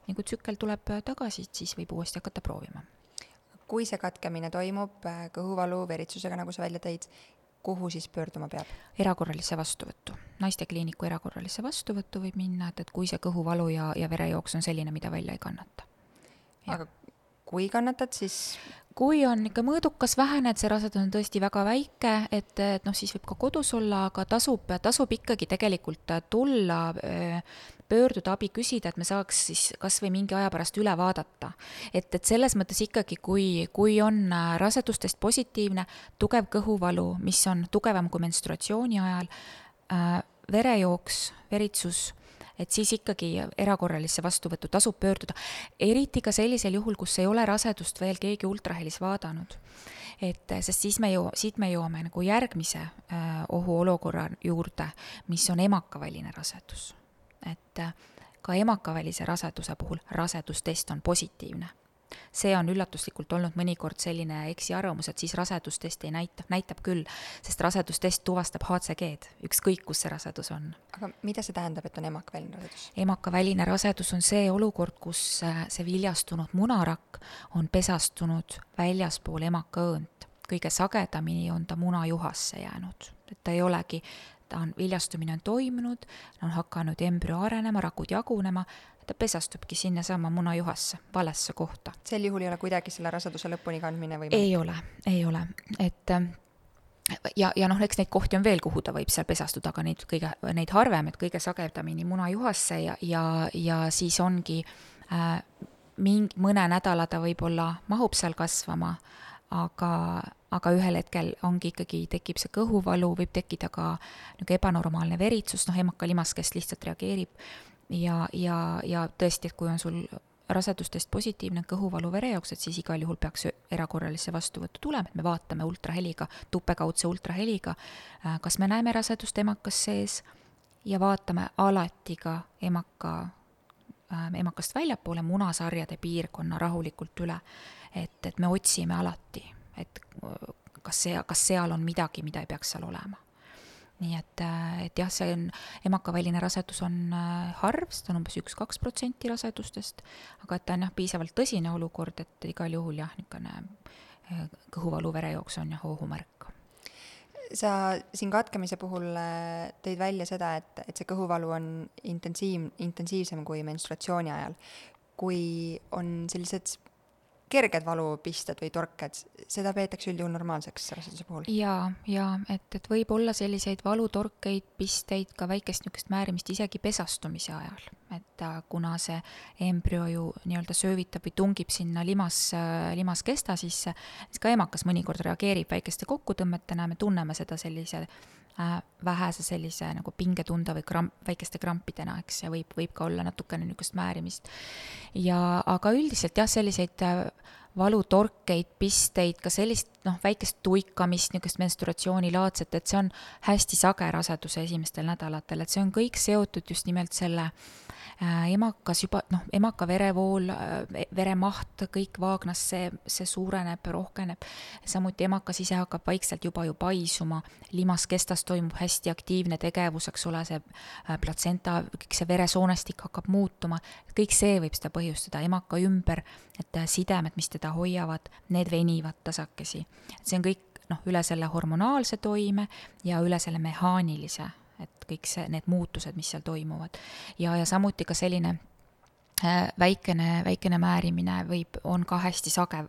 nii kui tsükkel tuleb tagasi, siis võib uuesti hakata proovima. kui see katkemine toimub äh, kõhuvalu, veritsusega, nagu sa välja tõid, kuhu siis pöörduma peab? erakorralisse vastuvõttu. naistekliiniku erakorralisse vastuvõttu võib minna, et, et kui see kõhuvalu ja, ja verejooks on selline, mida välja ei kannata. aga kui kannatad, siis kui on ikka mõõdukas vähene, et see rasedus on tõesti väga väike, et, et noh, siis võib ka kodus olla, aga tasub, tasub ikkagi tegelikult tulla, pöörduda abi küsida, et me saaks siis kas või mingi aja pärast üle vaadata. et, et selles mõttes ikkagi, kui, kui on rasedustest positiivne, tugev kõhuvalu, mis on tugevam kui menstruatsiooni ajal, verejooks, veritsus et siis ikkagi erakorralisse vastuvõttu tasub pöörduda, eriti ka sellisel juhul, kus ei ole rasedust veel keegi ultrahelis vaadanud. et sest siis me ju, siit me jõuame nagu järgmise äh, ohuolukorra juurde, mis on emakaväline rasedus. et äh, ka emakavälise raseduse puhul rasedustest on positiivne see on üllatuslikult olnud mõnikord selline eksiarvamus, et siis rasedustest ei näita, näitab küll, sest rasedustest tuvastab HCG-d, ükskõik kus see rasedus on. aga mida see tähendab, et on emakaväline rasedus? emakaväline rasedus on see olukord, kus äh, see viljastunud munarakk on pesastunud väljaspool emakaõõnt. kõige sagedamini on ta munajuhasse jäänud, et ta ei olegi ta on, viljastumine on toimunud, on hakanud embrüo arenema, rakud jagunema, ta pesastubki sinnasama munajuhasse, valesse kohta. sel juhul ei ole kuidagi selle raseduse lõpuni kandmine võimalik? ei ole, ei ole, et äh, ja, ja noh, eks neid kohti on veel, kuhu ta võib seal pesastuda, aga neid kõige, neid harvem, et kõige sagedamini munajuhasse ja, ja, ja siis ongi äh, mingi, mõne nädala ta võib-olla mahub seal kasvama, aga, aga ühel hetkel ongi ikkagi, tekib see kõhuvalu, võib tekkida ka niisugune ebanormaalne veritsus, noh, emakalimaskest lihtsalt reageerib ja, ja, ja tõesti, et kui on sul rasedustest positiivne kõhuvalu verejooks, et siis igal juhul peaks erakorralisse vastuvõttu tulema, et me vaatame ultraheliga, tupekaudse ultraheliga, äh, kas me näeme rasedust emakas sees ja vaatame alati ka emaka äh, emakast väljapoole munasarjade piirkonna rahulikult üle. et, et me otsime alati, et kas see, kas seal on midagi, mida ei peaks seal olema nii et, äh, et jah, see on, emakaväline rasedus on äh, harv, seda on umbes üks-kaks protsenti rasedustest, aga et ta on jah, piisavalt tõsine olukord, et igal juhul jah, niisugune äh, kõhuvalu, verejooks on jah ohumärk sa siin katkemise puhul tõid välja seda, et, et see kõhuvalu on intensiiv, intensiivsem kui menstruatsiooni ajal. kui on sellised kerged valupisted või torked, seda peetakse üldjuhul normaalseks raseduse puhul? jaa, jaa, et, et võib olla selliseid valutorkeid, pisteid, ka väikest niisugust määrimist isegi pesastumise ajal. et äh, kuna see embrüo ju nii-öelda söövitab või tungib sinna limas, äh, limaskesta sisse, siis ka emakas mõnikord reageerib väikeste kokkutõmmetena, me tunneme seda sellise vähese sellise nagu pingetunda või kramp, väikeste krampidena, eks, ja võib, võib ka olla natukene niisugust määrimist. ja aga üldiselt jah, selliseid äh, valutorkeid, pisteid, ka sellist noh, väikest tuikamist, niisugust menstruatsioonilaadset, et see on hästi sage raseduse esimestel nädalatel, et see on kõik seotud just nimelt selle äh, emakas juba noh, emaka verevool äh,, veremaht, kõik vaagnas, see, see suureneb, rohkeneb. samuti emakas ise hakkab vaikselt juba ju paisuma, limaskestas toimub hästi aktiivne tegevus, eks ole, see äh, platsenta, kõik see veresoonestik hakkab muutuma, kõik see võib seda põhjustada, emaka ümber, et äh, sidemed, mis teda hoiavad, need venivad tasakesi. see on kõik noh, üle selle hormonaalse toime ja üle selle mehaanilise, et kõik see, need muutused, mis seal toimuvad. ja, ja samuti ka selline äh, väikene, väikene määrimine võib, on ka hästi sage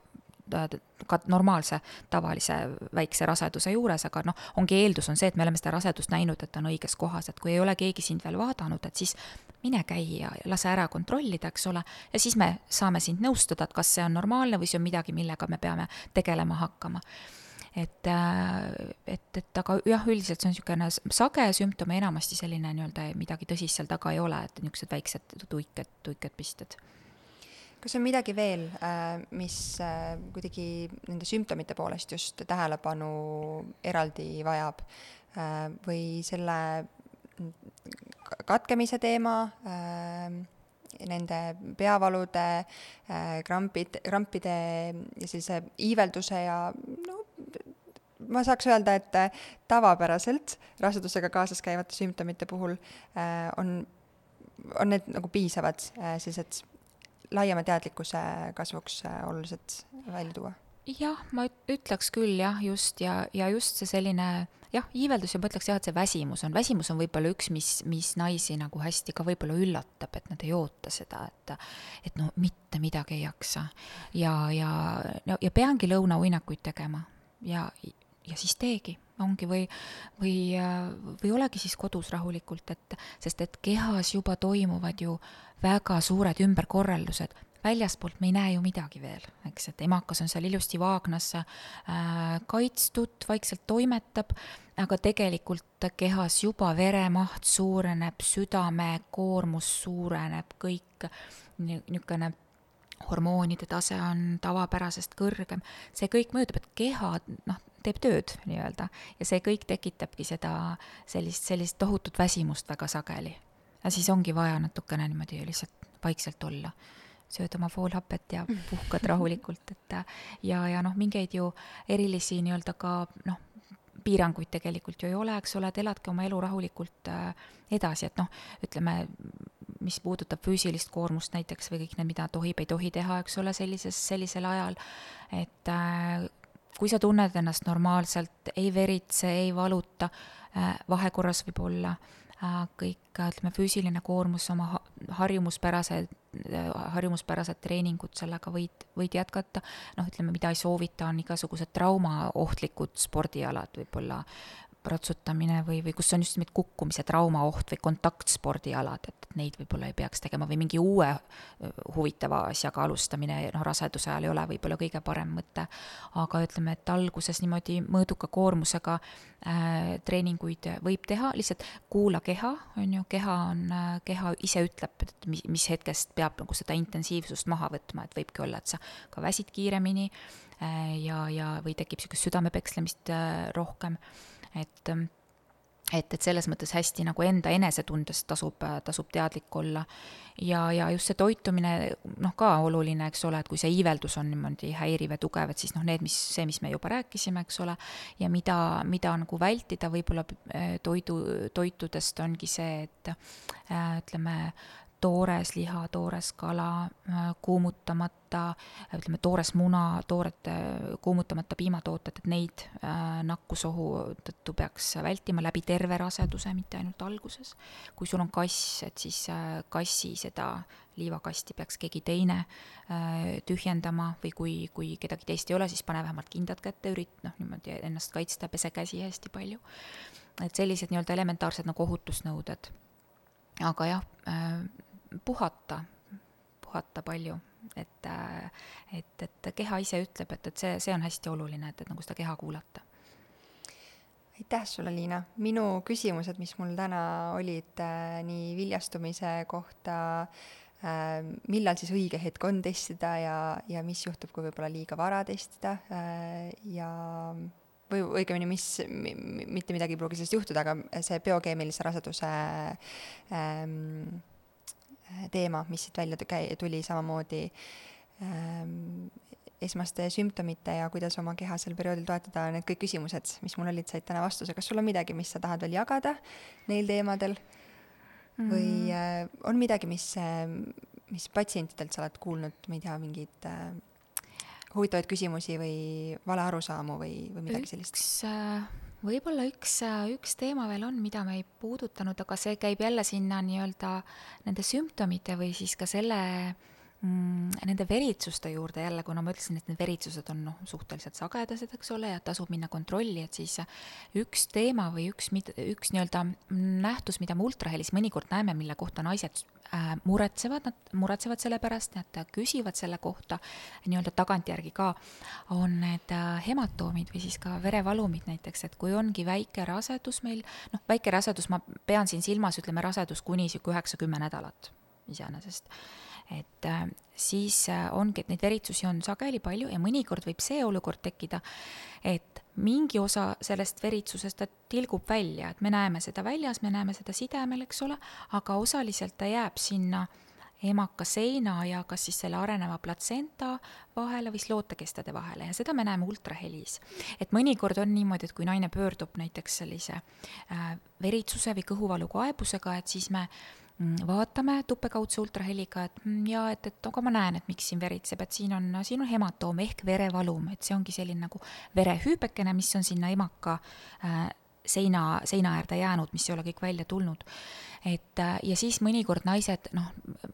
ka normaalse, tavalise väikse raseduse juures, aga noh, ongi eeldus on see, et me oleme seda rasedust näinud, et ta on õiges kohas, et kui ei ole keegi sind veel vaadanud, et siis mine käi ja lase ära kontrollida, eks ole, ja siis me saame sind nõustada, et kas see on normaalne või see on midagi, millega me peame tegelema hakkama et, äh, et, et aga jah, üldiselt see on niisugune sage sümptom ja enamasti selline nii-öelda midagi tõsist seal taga ei ole, et niisugused väiksed tuiked, tuiked pisted kas on midagi veel, äh, mis äh, kuidagi nende sümptomite poolest just tähelepanu eraldi vajab? Või selle katkemise teema, nende peavalude, krampid, krampide ja sellise iivelduse ja no ma saaks öelda, et tavapäraselt rasedusega kaasas käivate sümptomite puhul on, on need nagu piisavad sellised laiema teadlikkuse kasvuks äh, oluliselt välja tuua? jah, ma ütleks küll jah, just ja, ja just see selline jah, iiveldus ja ma ütleks jah, et see väsimus on, väsimus on võib-olla üks, mis, mis naisi nagu hästi ka võib-olla üllatab, et nad ei oota seda, et et no mitte midagi ei jaksa. ja, ja, ja, ja peangi lõunauinakuid tegema ja, ja siis teegi, ongi või, või, või olegi siis kodus rahulikult, et sest et kehas juba toimuvad ju väga suured ümberkorraldused, väljaspoolt me ei näe ju midagi veel, eks, et emakas on seal ilusti vaagnas äh, kaitstud, vaikselt toimetab, aga tegelikult kehas juba veremaht suureneb, südamekoormus suureneb, kõik niisugune hormoonide tase on tavapärasest kõrgem, see kõik mõjutab, et keha noh, teeb tööd nii-öelda. Ja see kõik tekitabki seda sellist, sellist tohutut väsimust väga sageli. Ja siis ongi vaja natukene niimoodi lihtsalt vaikselt olla. sööd oma foolhapet ja puhkad rahulikult, et ja, ja noh, mingeid ju erilisi nii-öelda ka noh, piiranguid tegelikult ju ei ole, eks ole, et eladki oma elu rahulikult äh, edasi, et noh, ütleme, mis puudutab füüsilist koormust näiteks või kõik need, mida tohib, ei tohi teha, eks ole, sellises, sellisel ajal, et äh, kui sa tunned ennast normaalselt, ei veritse, ei valuta, äh, vahekorras võib-olla äh, Äh, kõik, ütleme, füüsiline koormus, oma harjumuspärased, harjumuspärased treeningud, sellega võid, võid jätkata. noh, ütleme, mida ei soovita, on igasugused traumaohtlikud spordialad, võib-olla ratsutamine või, või kus on just nimelt kukkumise traumaoht või kontaktspordialad, et neid võib-olla ei peaks tegema või mingi uue huvitava asjaga alustamine, noh, raseduse ajal ei ole võib-olla kõige parem mõte. aga ütleme, et alguses niimoodi mõõduka koormusega äh, treeninguid võib teha, lihtsalt kuula keha, on ju, keha on äh,, keha ise ütleb, et mis, mis hetkest peab nagu seda intensiivsust maha võtma, et võibki olla, et sa ka väsid kiiremini äh, ja, ja, või tekib niisugust südamepekslemist äh, rohkem et et, et selles mõttes hästi nagu enda enesetundest tasub, tasub teadlik olla. ja, ja just see toitumine, noh, ka oluline, eks ole, et kui see iiveldus on niimoodi häiriv ja tugev, et siis noh, need, mis, see, mis me juba rääkisime, eks ole, ja mida, mida nagu vältida võib-olla äh, toidu, toitudest ongi see, et äh, ütleme, toores liha, toores kala, äh, kuumutamata, ütleme, toores muna, toored kuumutamata piimatooted, et neid äh, nakkusohu tõttu peaks vältima läbi terve raseduse, mitte ainult alguses. kui sul on kass, et siis äh, kassi seda liivakasti peaks keegi teine tühjendama või kui, kui kedagi teist ei ole, siis pane vähemalt kindad kätte, ürit-, noh, niimoodi ennast kaitsta, pese käsi hästi palju. et sellised nii-öelda elementaarsed nagu ohutusnõuded aga jah, puhata, puhata palju, et, et, et keha ise ütleb, et, et see, see on hästi oluline, et, et nagu seda keha kuulata aitäh sulle, Liina. minu küsimused, mis mul täna olid äh, nii viljastumise kohta äh,, millal siis õige hetk on testida ja, ja mis juhtub, kui võib-olla liiga vara testida äh, ja või õigemini, mis, mitte midagi ei pruugi sellest juhtuda, aga see biokeemilise raseduse ähm, teema, mis siit välja tuli, samamoodi ähm, esmaste sümptomite ja kuidas oma keha sel perioodil toetada, need kõik küsimused, mis mul olid, said täna vastuse. kas sul on midagi, mis sa tahad veel jagada neil teemadel mm. või äh, on midagi, mis äh,, mis patsientidelt sa oled kuulnud, ma ei tea, mingeid äh, huvitavaid küsimusi või valearusaamu või, või midagi sellist? üks äh võib-olla üks, üks teema veel on, mida me ei puudutanud, aga see käib jälle sinna nii-öelda nende sümptomite või siis ka selle mm, nende veritsuste juurde jälle, kuna ma ütlesin, et need veritsused on noh, suhteliselt sagedased, eks ole, ja tasub minna kontrolli, et siis üks teema või üks, üks nii-öelda nähtus, mida me ultrahelis mõnikord näeme, mille kohta naised Äh, muretsevad, nad muretsevad selle pärast, nad küsivad selle kohta nii-öelda tagantjärgi ka, on need äh, hematoomid või siis ka verevalumid näiteks, et kui ongi väike rasedus meil, noh, väike rasedus, ma pean siin silmas, ütleme, rasedus kuni sihuke üheksa-kümme nädalat iseenesest et äh, siis äh, ongi, et neid veritsusi on sageli palju ja mõnikord võib see olukord tekkida, et mingi osa sellest veritsusest ta tilgub välja, et me näeme seda väljas, me näeme seda sidemel, eks ole, aga osaliselt ta jääb sinna emaka seina ja kas siis selle areneva platsenta vahele või slootekestade vahele ja seda me näeme ultrahelis. et mõnikord on niimoodi, et kui naine pöördub näiteks sellise äh, veritsuse või kõhuvalu kaebusega, et siis me äh, vaatame tupekaudse ultraheliga, et mm, ja et, et aga ma näen, et miks siin veritseb, et siin on, siin on hematoom ehk verevalum, et see ongi selline nagu verehüübekene, mis on sinna emaka äh, seina, seina äärde jäänud, mis ei ole kõik välja tulnud. et äh, ja siis mõnikord naised noh,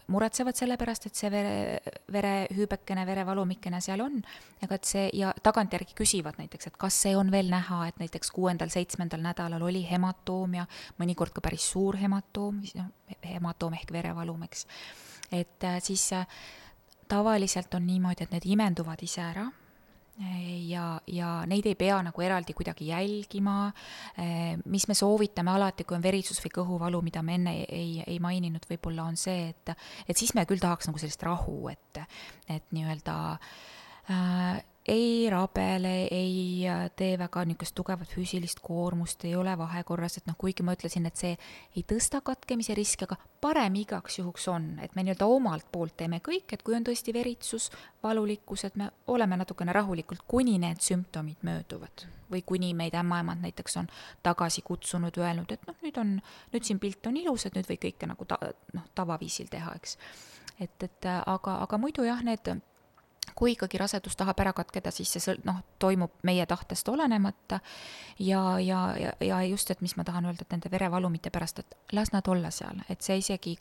muretsevad selle pärast, et see vere, verehüübekene, verevalumikene seal on, aga et see ja tagantjärgi küsivad näiteks, et kas see on veel näha, et näiteks kuuendal-seitsmendal nädalal oli hematoom ja mõnikord ka päris suur hematoom, noh, hematoom ehk verevalum, eks. et äh, siis äh, tavaliselt on niimoodi, et need imenduvad ise ära ja, ja neid ei pea nagu eraldi kuidagi jälgima, mis me soovitame alati, kui on veritsus või kõhuvalu, mida me enne ei, ei, ei maininud, võib-olla on see, et et siis me küll tahaks nagu sellist rahu, et, et nii-öelda äh, ei rabele, ei äh, tee väga niisugust tugevat füüsilist koormust, ei ole vahekorras, et noh, kuigi ma ütlesin, et see ei tõsta katkemise riski, aga parem igaks juhuks on, et me nii-öelda omalt poolt teeme kõik, et kui on tõesti veritsus, valulikkus, et me oleme natukene rahulikult, kuni need sümptomid mööduvad. või kuni meid ämmaemand näiteks on tagasi kutsunud, öelnud, et noh, nüüd on, nüüd siin pilt on ilus, et nüüd võib kõike nagu ta-, noh, tavaviisil teha, eks. et, et aga, aga muidu jah, need kui ikkagi rasedus tahab ära katkeda, siis see sõl-, noh, toimub meie tahtest olenemata. Ja, ja, ja, ja just, et mis ma tahan öelda, et nende verevalumite pärast, et las nad olla seal, et see isegi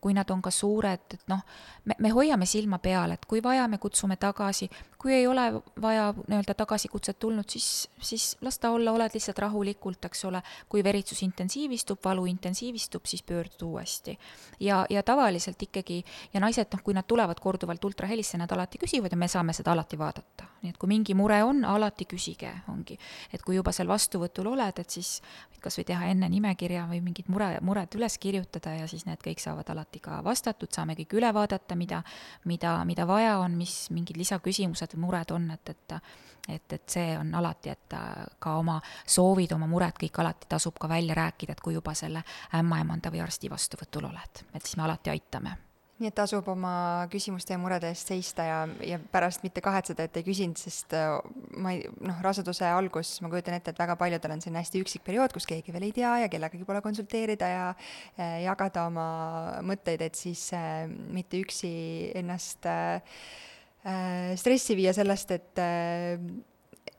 kui nad on ka suured, et noh, me, me hoiame silma peal, et kui vaja, me kutsume tagasi, kui ei ole vaja nii-öelda tagasikutset tulnud, siis, siis las ta olla, oled lihtsalt rahulikult, eks ole, kui veritsus intensiivistub, valu intensiivistub, siis pöördud uuesti. ja, ja tavaliselt ikkagi, ja naised, noh, kui nad tulevad korduvalt ultrahelisse, nad alati küsivad ja me saame seda alati vaadata. Nii et kui mingi mure on, alati küsige, ongi. et kui juba seal vastuvõtul oled, et siis kas või teha enne nimekirja või mingid mure, mured üles kirjutada ja siis need kõik saavad alati ka vastatud, saame kõik üle vaadata, mida, mida, mida vaja on, mis mingid lisaküsimused või mured on, et, et et, et see on alati, et ka oma soovid, oma mured kõik alati tasub ka välja rääkida, et kui juba selle ämmaemanda või arsti vastuvõtul oled, et siis me alati aitame nii et tasub oma küsimuste ja murede eest seista ja, ja pärast mitte kahetseda, et ei küsinud, sest äh, ma ei, noh, raseduse algus, ma kujutan ette, et väga paljudel on selline hästi üksik periood, kus keegi veel ei tea ja kellegagi pole konsulteerida ja äh, jagada oma mõtteid, et siis äh, mitte üksi ennast äh, äh stressi viia sellest, et äh,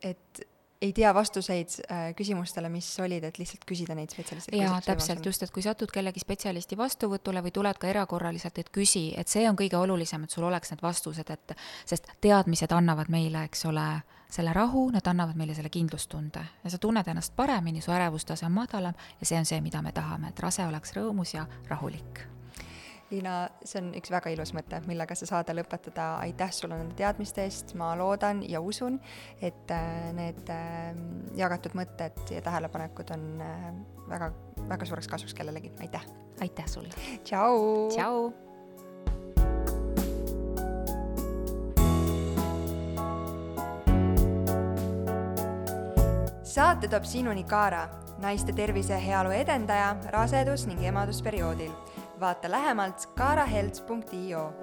et ei tea vastuseid äh, küsimustele, mis olid, et lihtsalt küsida neid spetsialisti. jaa, täpselt, just, et kui satud kellegi spetsialisti vastuvõtule või tuled ka erakorraliselt, et küsi, et see on kõige olulisem, et sul oleks need vastused, et sest teadmised annavad meile, eks ole, selle rahu, nad annavad meile selle kindlustunde ja sa tunned ennast paremini, su ärevustase on madalam ja see on see, mida me tahame, et rase oleks rõõmus ja rahulik Liina, see on üks väga ilus mõte, millega sa saade lõpetada, aitäh sulle nende teadmiste eest, ma loodan ja usun, et äh, need äh, jagatud mõtted ja tähelepanekud on äh, väga, väga suureks kasuks kellelegi, aitäh! aitäh sulle! tšau! tšau! saate toob sinuni Kaara, naiste tervise ja heaolu edendaja rasedus- ning emadusperioodil vaata lähemalt kaarahelts.io